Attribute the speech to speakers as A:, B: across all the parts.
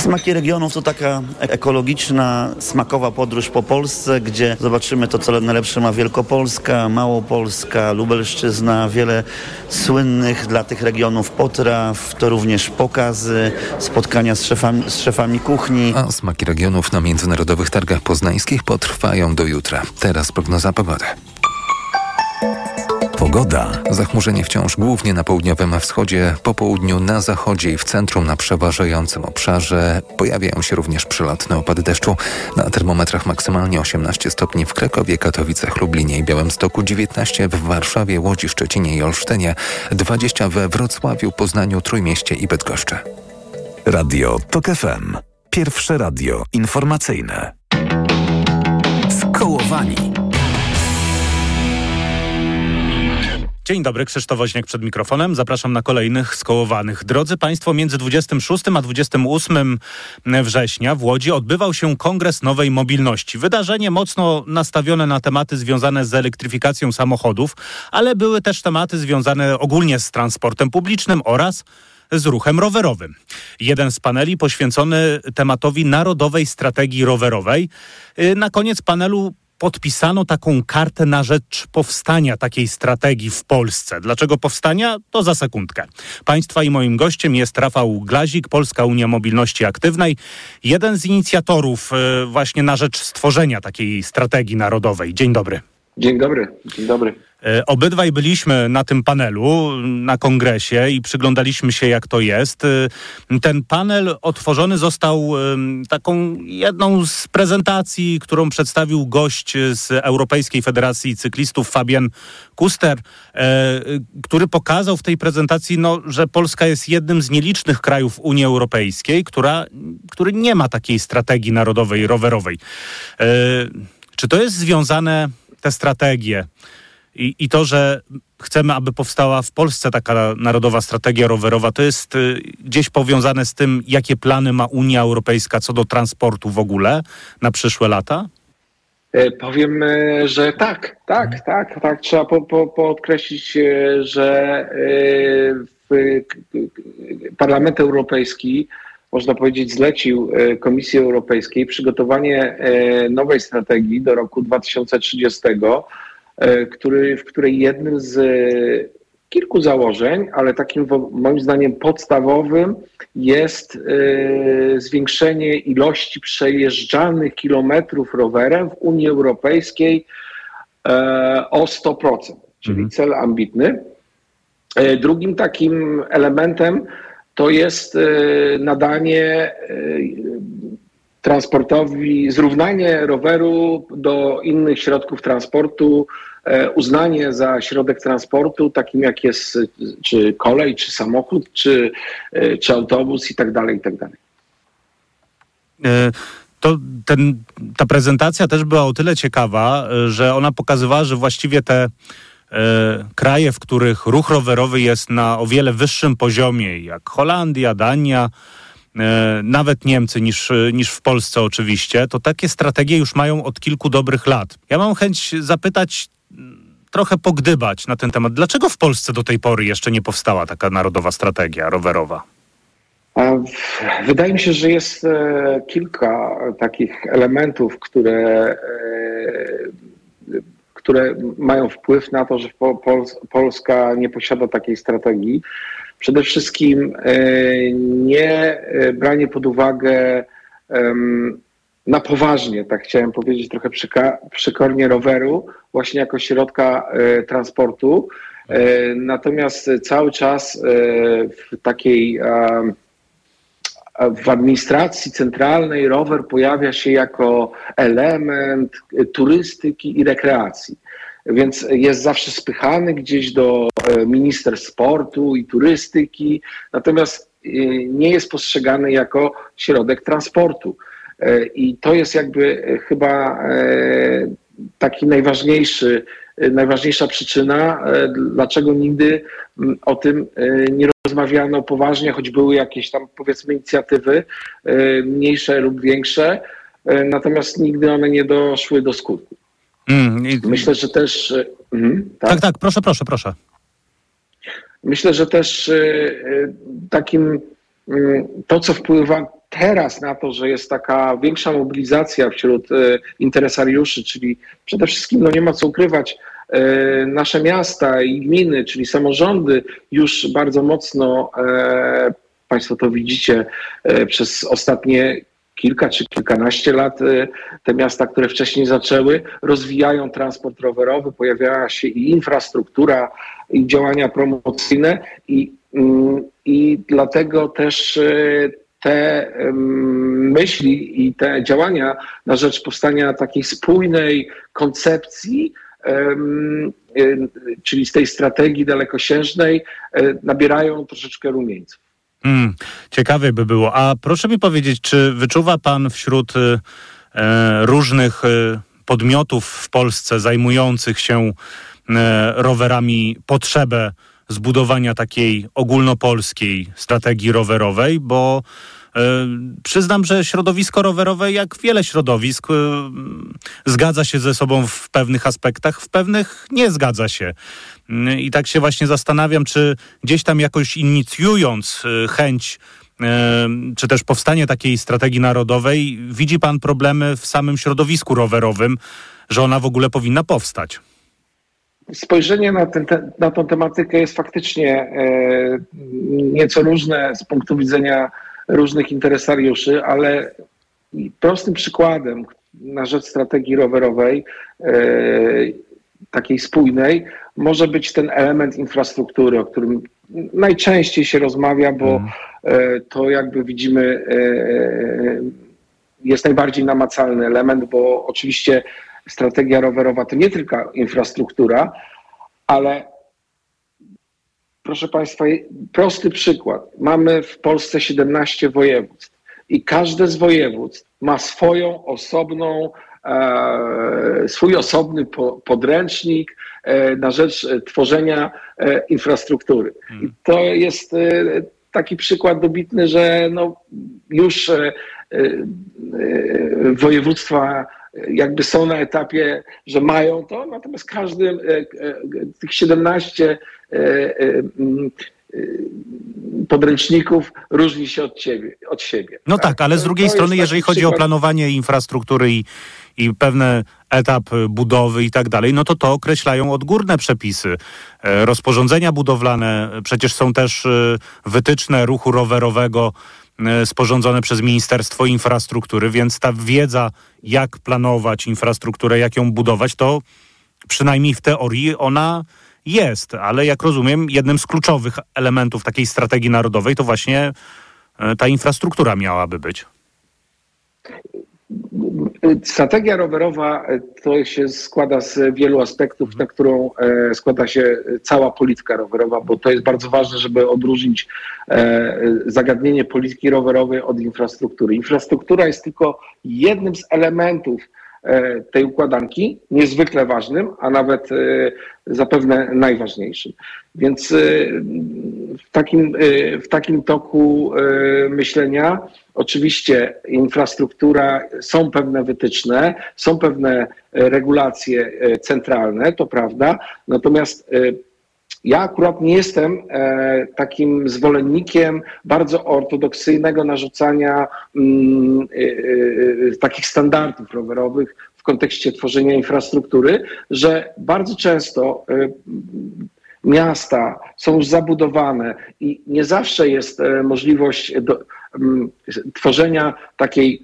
A: Smaki regionów to taka ekologiczna, smakowa podróż po Polsce, gdzie zobaczymy to, co najlepsze ma Wielkopolska, Małopolska, Lubelszczyzna, wiele słynnych dla tych regionów potraw, to również pokazy, spotkania z szefami, z szefami kuchni.
B: A smaki regionów na międzynarodowych targach poznańskich potrwają do jutra. Teraz prognoza pogody. Pogoda. Zachmurzenie wciąż głównie na południowym wschodzie, po południu na zachodzie i w centrum na przeważającym obszarze. Pojawiają się również przelotne opady deszczu. Na termometrach maksymalnie 18 stopni w Krakowie, Katowicach, Lublinie i Białymstoku, 19 w Warszawie, Łodzi, Szczecinie i Olsztynie, 20 we Wrocławiu, Poznaniu, Trójmieście i Bydgoszczy.
C: Radio TOK FM. Pierwsze radio informacyjne. Skołowani.
D: Dzień dobry, Krzysztof Woźniak przed mikrofonem. Zapraszam na kolejnych skołowanych. Drodzy Państwo, między 26 a 28 września w Łodzi odbywał się Kongres Nowej Mobilności. Wydarzenie mocno nastawione na tematy związane z elektryfikacją samochodów, ale były też tematy związane ogólnie z transportem publicznym oraz z ruchem rowerowym. Jeden z paneli poświęcony tematowi Narodowej Strategii Rowerowej. Na koniec panelu podpisano taką kartę na rzecz powstania takiej strategii w Polsce. Dlaczego powstania? To za sekundkę. Państwa i moim gościem jest Rafał Glazik, Polska Unia Mobilności Aktywnej, jeden z inicjatorów e, właśnie na rzecz stworzenia takiej strategii narodowej. Dzień dobry.
E: Dzień dobry, dzień dobry.
D: E, obydwaj byliśmy na tym panelu, na kongresie i przyglądaliśmy się, jak to jest. E, ten panel otworzony został taką jedną z prezentacji, którą przedstawił gość z Europejskiej Federacji Cyklistów, Fabian Kuster, e, który pokazał w tej prezentacji, no, że Polska jest jednym z nielicznych krajów Unii Europejskiej, która, który nie ma takiej strategii narodowej, rowerowej. Czy to jest związane, te strategie, i, I to, że chcemy, aby powstała w Polsce taka narodowa strategia rowerowa, to jest y, gdzieś powiązane z tym, jakie plany ma Unia Europejska co do transportu w ogóle na przyszłe lata?
E: E, powiem, e, że tak, tak, mhm. tak, tak. Trzeba po, po, podkreślić, e, że Parlament Europejski, można powiedzieć, zlecił Komisji Europejskiej przygotowanie nowej strategii do roku 2030 E, który, w której jednym z e, kilku założeń, ale takim moim zdaniem podstawowym jest e, zwiększenie ilości przejeżdżanych kilometrów rowerem w Unii Europejskiej o 100%, czyli mhm. cel ambitny. Drugim takim elementem to jest nadanie transportowi, zrównanie roweru do innych środków transportu, e, uznanie za środek transportu, takim jak jest czy kolej, czy samochód, czy, e, czy autobus i tak dalej, i tak dalej.
D: E, to ten, ta prezentacja też była o tyle ciekawa, że ona pokazywała, że właściwie te kraje, w których ruch rowerowy jest na o wiele wyższym poziomie, jak Holandia, Dania, nawet Niemcy niż, niż w Polsce oczywiście, to takie strategie już mają od kilku dobrych lat. Ja mam chęć zapytać, trochę pogdybać na ten temat. Dlaczego w Polsce do tej pory jeszcze nie powstała taka narodowa strategia rowerowa?
E: Wydaje mi się, że jest e, kilka takich elementów, które, e, które mają wpływ na to, że Polska nie posiada takiej strategii. Przede wszystkim e, nie e, branie pod uwagę na poważnie, tak chciałem powiedzieć trochę przykornie roweru, właśnie jako środka e, transportu. Natomiast cały czas w takiej w administracji centralnej rower pojawia się jako element turystyki i rekreacji więc jest zawsze spychany gdzieś do e, minister sportu i turystyki, natomiast e, nie jest postrzegany jako środek transportu. E, I to jest jakby chyba taki najważniejszy, najważniejsza przyczyna, dlaczego nigdy o tym nie rozmawiano poważnie, choć były jakieś tam powiedzmy inicjatywy mniejsze lub większe, natomiast nigdy one nie doszły do skutku. Mm, i... Myślę, że też.
D: Mhm, tak? tak, tak, proszę, proszę, proszę.
E: Myślę, że też e, e, takim mm, to, co wpływa teraz na to, że jest taka większa mobilizacja wśród interesariuszy, czyli przede wszystkim, no nie ma co ukrywać, nasze miasta i gminy, czyli samorządy już bardzo mocno, Państwo to widzicie, przez ostatnie kilka czy kilkanaście lat e, te miasta, które wcześniej zaczęły, rozwijają transport rowerowy, pojawiała się i infrastruktura, i działania promocyjne, i, mm, i dlatego też e, te myśli i te działania na rzecz powstania takiej spójnej koncepcji, e, czyli z tej strategii dalekosiężnej, nabierają troszeczkę rumieńców.
D: Mm, ciekawie by było. A proszę mi powiedzieć, czy wyczuwa Pan wśród y, e, różnych y, podmiotów w Polsce zajmujących się e, rowerami potrzebę zbudowania takiej ogólnopolskiej strategii rowerowej, bo przyznam, że środowisko rowerowe, jak wiele środowisk, e, zgadza się ze sobą w pewnych aspektach, w pewnych nie zgadza się. Mm, I tak się właśnie zastanawiam, czy gdzieś tam jakoś inicjując e, chęć czy też powstanie takiej strategii narodowej, widzi Pan problemy w samym środowisku rowerowym, że ona w ogóle powinna powstać?
E: Spojrzenie na, ten, te, na tą tematykę jest faktycznie e, nieco różne z punktu widzenia różnych interesariuszy, ale prostym przykładem na rzecz strategii rowerowej, e, takiej spójnej, może być ten element infrastruktury, o którym najczęściej się rozmawia, bo mm. to jakby widzimy e, jest najbardziej namacalny element, bo oczywiście strategia rowerowa to nie tylko infrastruktura, ale Proszę Państwa, prosty przykład. Mamy w Polsce 17 województw i każde z województw ma swoją osobną, e, swój osobny po, podręcznik e, na rzecz tworzenia e, infrastruktury. I hmm. to jest e, taki przykład dobitny, że no, już e, e, województwa jakby są na etapie, że mają to, natomiast każdy tych 17 E, e, mm, e, podręczników różni się od, ciebie, od siebie.
D: No tak, tak ale z drugiej strony, jeżeli chodzi przykład... o planowanie infrastruktury i, i pewne etap budowy i tak dalej, no to to określają odgórne przepisy. Rozporządzenia budowlane, przecież są też wytyczne ruchu rowerowego sporządzone przez Ministerstwo Infrastruktury, więc ta wiedza, jak planować infrastrukturę, jak ją budować, to przynajmniej w teorii ona jest, ale jak rozumiem, jednym z kluczowych elementów takiej strategii narodowej to właśnie e, ta infrastruktura miałaby być.
E: Strategia rowerowa e, to się składa z wielu aspektów, na którą e, składa się cała polityka rowerowa, bo to jest bardzo ważne, żeby odróżnić zagadnienie polityki rowerowej od infrastruktury. Infrastruktura jest tylko jednym z elementów E, tej układanki, niezwykle ważnym, a nawet e, zapewne najważniejszym. Więc e, w takim, w takim toku myślenia oczywiście infrastruktura, są pewne wytyczne, są pewne regulacje centralne, to prawda, natomiast ja akurat nie jestem e, takim zwolennikiem bardzo ortodoksyjnego narzucania mm, e, e, takich standardów rowerowych w kontekście tworzenia infrastruktury, że bardzo często miasta są już zabudowane i nie zawsze jest możliwość do, m, tworzenia takiej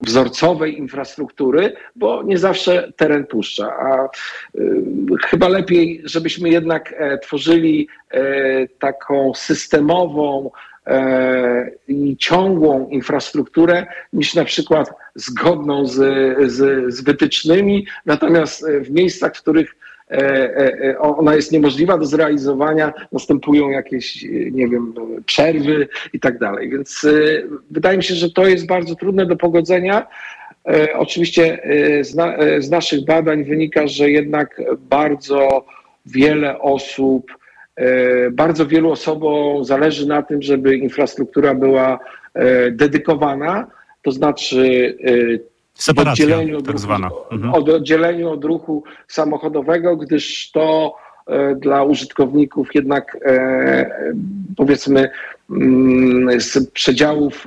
E: wzorcowej infrastruktury, bo nie zawsze teren puszcza. A chyba lepiej, żebyśmy jednak e, tworzyli e, taką systemową i ciągłą infrastrukturę, niż na przykład zgodną z, z, z wytycznymi, natomiast w miejscach, w których E, e, e, ona jest niemożliwa do zrealizowania, następują jakieś, nie wiem, przerwy i tak dalej. Więc wydaje mi się, że to jest bardzo trudne do pogodzenia. Oczywiście z, na, z naszych badań wynika, że jednak bardzo wiele osób, bardzo wielu osobom zależy na tym, żeby infrastruktura była dedykowana, to znaczy
D: Separacja, oddzieleniu tak ruchu, zwana.
E: Mhm. Od oddzieleniu od ruchu samochodowego, gdyż to e, dla użytkowników jednak e, powiedzmy mm, z przedziałów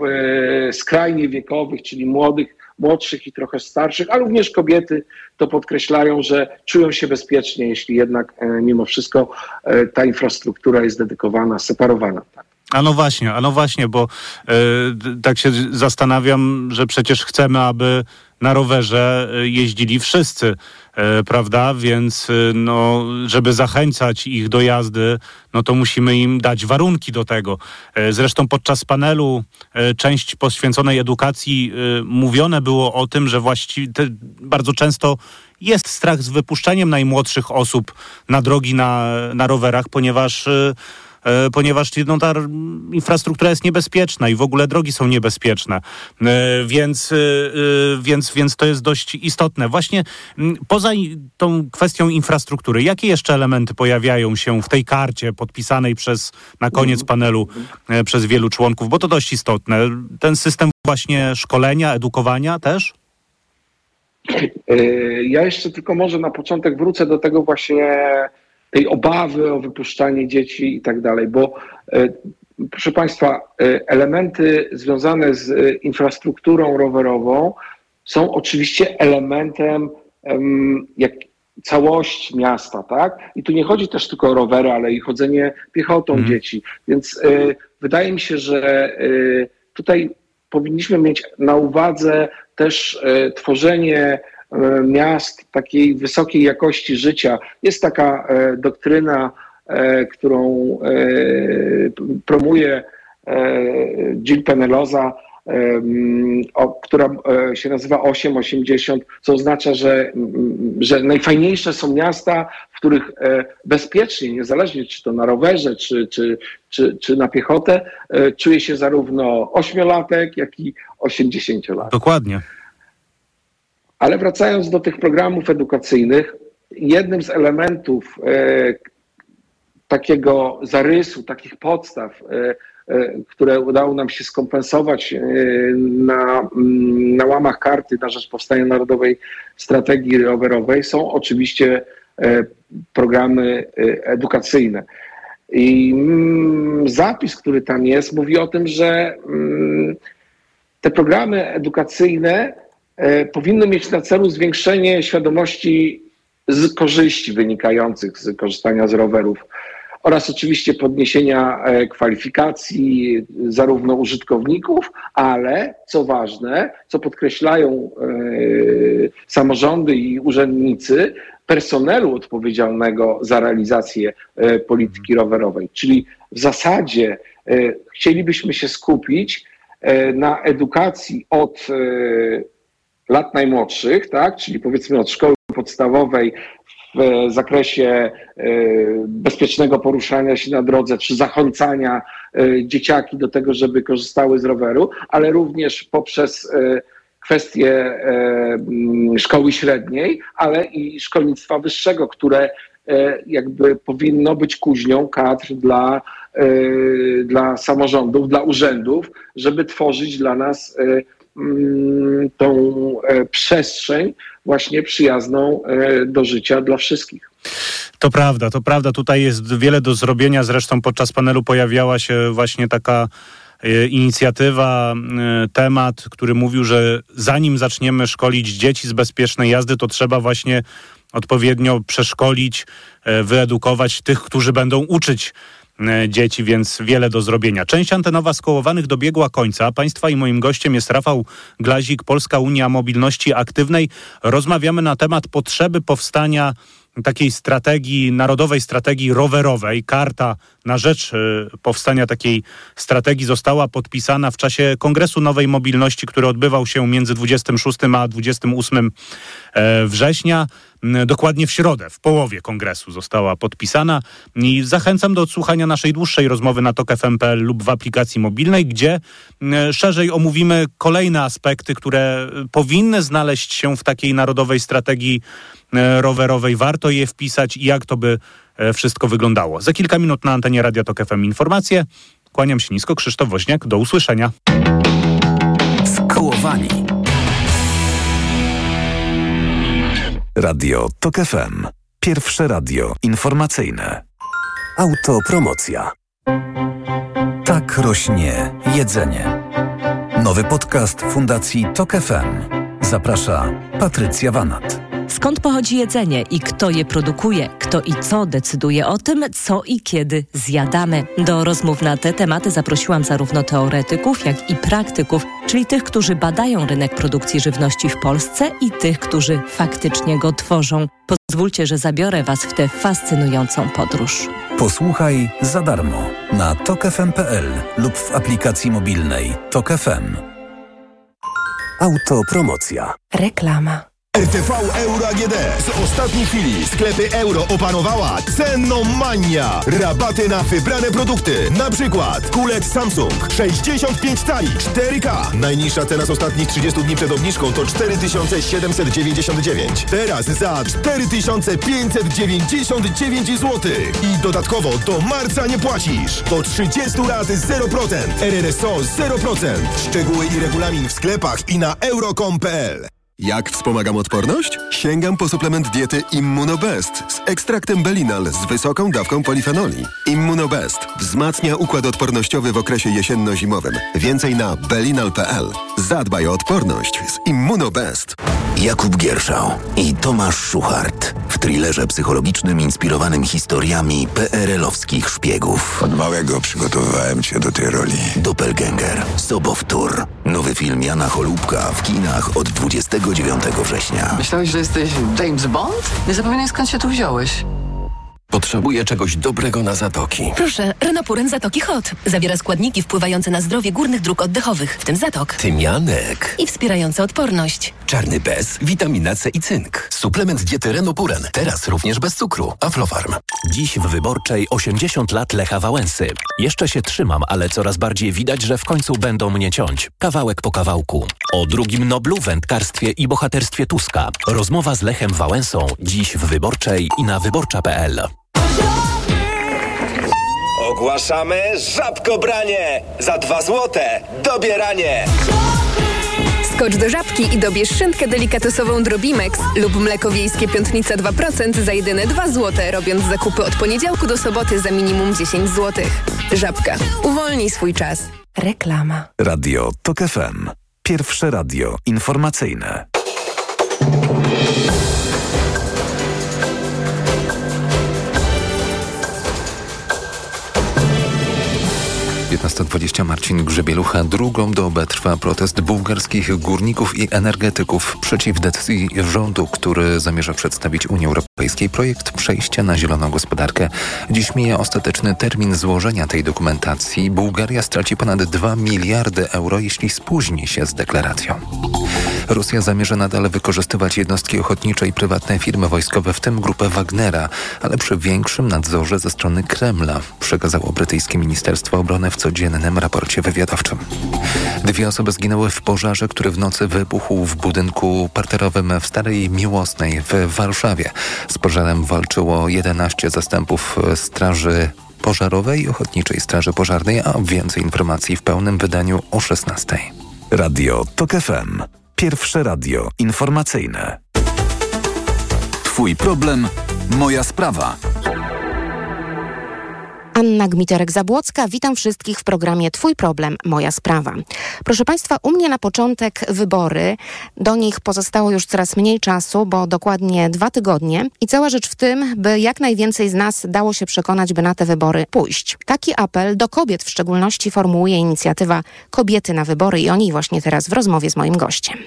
E: skrajnie wiekowych, czyli młodych, młodszych i trochę starszych, a również kobiety to podkreślają, że czują się bezpiecznie, jeśli jednak mimo wszystko ta infrastruktura jest dedykowana, separowana. Tak.
D: A no właśnie, a no właśnie, bo y, tak się zastanawiam, że przecież chcemy, aby na rowerze e, jeździli wszyscy, y, prawda? Więc no, żeby zachęcać ich do jazdy, no to musimy im dać warunki do tego. Zresztą podczas panelu część poświęconej edukacji mówione było o tym, że właściwie bardzo często jest strach z wypuszczeniem najmłodszych osób na drogi na, na rowerach, ponieważ E, ponieważ no, ta infrastruktura jest niebezpieczna i w ogóle drogi są niebezpieczne. E, więc, e, więc, więc to jest dość istotne. Właśnie poza tą kwestią infrastruktury, jakie jeszcze elementy pojawiają się w tej karcie podpisanej przez na koniec mhm. panelu przez wielu członków, bo to dość istotne. Ten system właśnie szkolenia, edukowania też?
E: Ja jeszcze tylko może na początek wrócę do tego właśnie tej obawy o wypuszczanie dzieci i tak dalej, bo e, proszę Państwa, e, elementy związane z e, infrastrukturą rowerową są oczywiście elementem jak całości miasta, tak? I tu nie chodzi też tylko o rowery, ale i chodzenie piechotą mm. dzieci. Więc wydaje mi się, że tutaj powinniśmy mieć na uwadze też tworzenie E, miast takiej wysokiej jakości życia. Jest taka e, doktryna, e, którą promuje Jill Peneloza, która się nazywa 880, co oznacza, że, że najfajniejsze są miasta, w których bezpiecznie, niezależnie czy to na rowerze, czy, czy, czy, czy na piechotę, czuje się zarówno ośmiolatek, jak i 80-latek.
D: Dokładnie.
E: Ale wracając do tych programów edukacyjnych, jednym z elementów e, takiego zarysu, takich podstaw, e, e, które udało nam się skompensować na, mm, na łamach karty na rzecz powstania Narodowej Strategii Rowerowej, są oczywiście programy edukacyjne. I mm, zapis, który tam jest, mówi o tym, że mm, te programy edukacyjne powinny mieć na celu zwiększenie świadomości z korzyści wynikających z korzystania z rowerów oraz oczywiście podniesienia e, kwalifikacji zarówno użytkowników, ale co ważne, co podkreślają e, samorządy i urzędnicy, personelu odpowiedzialnego za realizację polityki rowerowej. Czyli w zasadzie chcielibyśmy się skupić na edukacji od lat najmłodszych, tak, czyli powiedzmy od szkoły podstawowej w zakresie e, bezpiecznego poruszania się na drodze, czy zachęcania e, dzieciaki do tego, żeby korzystały z roweru, ale również poprzez e, kwestie szkoły średniej, ale i szkolnictwa wyższego, które jakby powinno być kuźnią kadr dla, dla samorządów, dla urzędów, żeby tworzyć dla nas Mm, tą e, przestrzeń właśnie przyjazną e, do życia dla wszystkich.
D: To prawda, to prawda. Tutaj jest wiele do zrobienia. Zresztą podczas panelu pojawiała się właśnie taka e, inicjatywa, temat, który mówił, że zanim zaczniemy szkolić dzieci z bezpiecznej jazdy, to trzeba właśnie odpowiednio przeszkolić, wyedukować tych, którzy będą uczyć dzieci, więc wiele do zrobienia. Część antenowa skołowanych dobiegła końca. Państwa i moim gościem jest Rafał Glazik, Polska Unia Mobilności Aktywnej. Rozmawiamy na temat potrzeby powstania takiej strategii, narodowej strategii rowerowej. Karta na rzecz y, powstania takiej strategii została podpisana w czasie Kongresu Nowej Mobilności, który odbywał się między 26 a 28 e, września. Dokładnie w środę, w połowie kongresu została podpisana i zachęcam do odsłuchania naszej dłuższej rozmowy na tok.fm.pl lub w aplikacji mobilnej, gdzie szerzej omówimy kolejne aspekty, które powinny znaleźć się w takiej narodowej strategii e, rowerowej. Warto je wpisać i jak to by e, wszystko wyglądało. Za kilka minut na antenie Radia Tok FM informacje. Kłaniam się nisko, Krzysztof Woźniak. Do usłyszenia. Skołowani.
C: Radio TOK FM. Pierwsze radio informacyjne. Autopromocja. Tak rośnie jedzenie. Nowy podcast Fundacji Tok FM. Zaprasza Patrycja Wanat.
F: Skąd pochodzi jedzenie i kto je produkuje? Kto i co decyduje o tym, co i kiedy zjadamy? Do rozmów na te tematy zaprosiłam zarówno teoretyków, jak i praktyków, czyli tych, którzy badają rynek produkcji żywności w Polsce i tych, którzy faktycznie go tworzą. Pozwólcie, że zabiorę Was w tę fascynującą podróż.
C: Posłuchaj za darmo na tokefm.pl lub w aplikacji mobilnej Tok FM. Autopromocja.
F: Reklama.
G: RTV Euro AGD. Z ostatniej chwili sklepy euro opanowała cenomania. Rabaty na wybrane produkty. Na przykład kulek Samsung 65 cali 4K. Najniższa cena z ostatnich 30 dni przed obniżką to 4799. Teraz za 4599 zł. I dodatkowo do marca nie płacisz. Do 30 lat 0%. RRSO 0%. Szczegóły i regulamin w sklepach i na euro.com.pl. Jak wspomagam odporność? Sięgam po suplement diety Immunobest z ekstraktem Belinal z wysoką dawką polifenoli. Immunobest wzmacnia układ odpornościowy w okresie jesienno-zimowym. Więcej na belinal.pl. Zadbaj o odporność z Immunobest.
H: Jakub Gierszał i Tomasz Szuchart w thrillerze psychologicznym inspirowanym historiami PRL-owskich szpiegów.
I: Od małego przygotowywałem cię do tej roli.
H: Doppelganger, Sobowtór. Nowy film Jana Cholubka w kinach od 29 września.
J: Myślałeś, że jesteś James Bond? Nie zapomniaj skąd się tu wziąłeś.
K: Potrzebuję czegoś dobrego na zatoki.
L: Proszę, Renopuren Zatoki Hot. Zawiera składniki wpływające na zdrowie górnych dróg oddechowych, w tym zatok.
K: Tymianek.
L: I wspierające odporność.
K: Czarny bez, witamina C i cynk. Suplement diety Renopuren. Teraz również bez cukru. Aflofarm.
M: Dziś w Wyborczej 80 lat Lecha Wałęsy. Jeszcze się trzymam, ale coraz bardziej widać, że w końcu będą mnie ciąć. Kawałek po kawałku. O drugim Noblu, wędkarstwie i bohaterstwie Tuska. Rozmowa z Lechem Wałęsą. Dziś w Wyborczej i na wyborcza.pl.
N: Ogłaszamy żabkobranie! Za dwa złote dobieranie!
O: Skocz do żabki i dobierz szynkę delikatesową Drobimex lub mleko wiejskie piątnica 2% za jedyne 2 zł, robiąc zakupy od poniedziałku do soboty za minimum 10 zł. Żabka. Uwolnij swój czas.
F: Reklama.
C: Radio TOK FM. Pierwsze radio informacyjne.
B: Marcin Grzebielucha. Drugą dobę trwa protest bułgarskich górników i energetyków przeciw decyzji rządu, który zamierza przedstawić Unii Europejskiej projekt przejścia na zieloną gospodarkę. Dziś mija ostateczny termin złożenia tej dokumentacji. Bułgaria straci ponad 2 miliardy euro, jeśli spóźni się z deklaracją. Rosja zamierza nadal wykorzystywać jednostki ochotnicze i prywatne firmy wojskowe, w tym grupę Wagnera, ale przy większym nadzorze ze strony Kremla, przekazało brytyjskie Ministerstwo Obrony w codziennym raporcie wywiadowczym. Dwie osoby zginęły w pożarze, który w nocy wybuchł w budynku parterowym w Starej Miłosnej w Warszawie. Z pożarem walczyło 11 zastępów Straży Pożarowej i Ochotniczej Straży Pożarnej, a więcej informacji w pełnym wydaniu o 16.
C: Radio TOK FM. Pierwsze radio informacyjne. Twój problem, moja sprawa.
P: Anna Gmiterek-Zabłocka, witam wszystkich w programie Twój problem, moja sprawa. Proszę Państwa, u mnie na początek wybory. Do nich pozostało już coraz mniej czasu, bo dokładnie dwa tygodnie. I cała rzecz w tym, by jak najwięcej z nas dało się przekonać, by na te wybory pójść. Taki apel do kobiet w szczególności formułuje inicjatywa Kobiety na wybory i o niej właśnie teraz w rozmowie z moim gościem.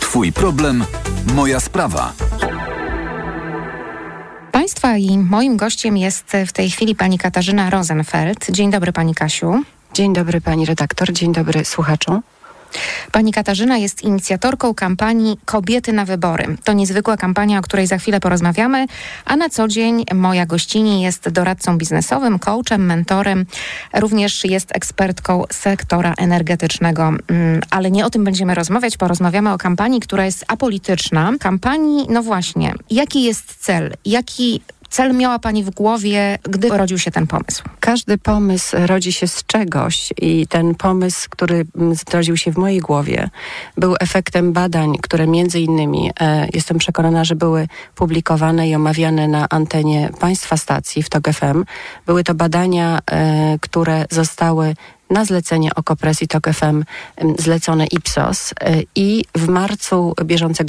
C: Twój problem, moja sprawa.
P: Państwa i moim gościem jest w tej chwili pani Katarzyna Rosenfeld. Dzień dobry pani Kasiu.
Q: Dzień dobry pani redaktor, dzień dobry słuchaczom.
P: Pani Katarzyna jest inicjatorką kampanii Kobiety na wybory. To niezwykła kampania, o której za chwilę porozmawiamy, a na co dzień moja gościni jest doradcą biznesowym, coachem, mentorem, również jest ekspertką sektora energetycznego. Mm, ale nie o tym będziemy rozmawiać, porozmawiamy o kampanii, która jest apolityczna. Kampanii, no właśnie, jaki jest cel, jaki cel miała Pani w głowie, gdy rodził się ten pomysł?
Q: Każdy pomysł rodzi się z czegoś i ten pomysł, który mm, zrodził się w mojej głowie, był efektem badań, które między innymi, e, jestem przekonana, że były publikowane i omawiane na antenie państwa stacji w TOG FM. Były to badania, e, które zostały na zlecenie Okopresji TOK FM zlecone Ipsos e, i w marcu bieżącego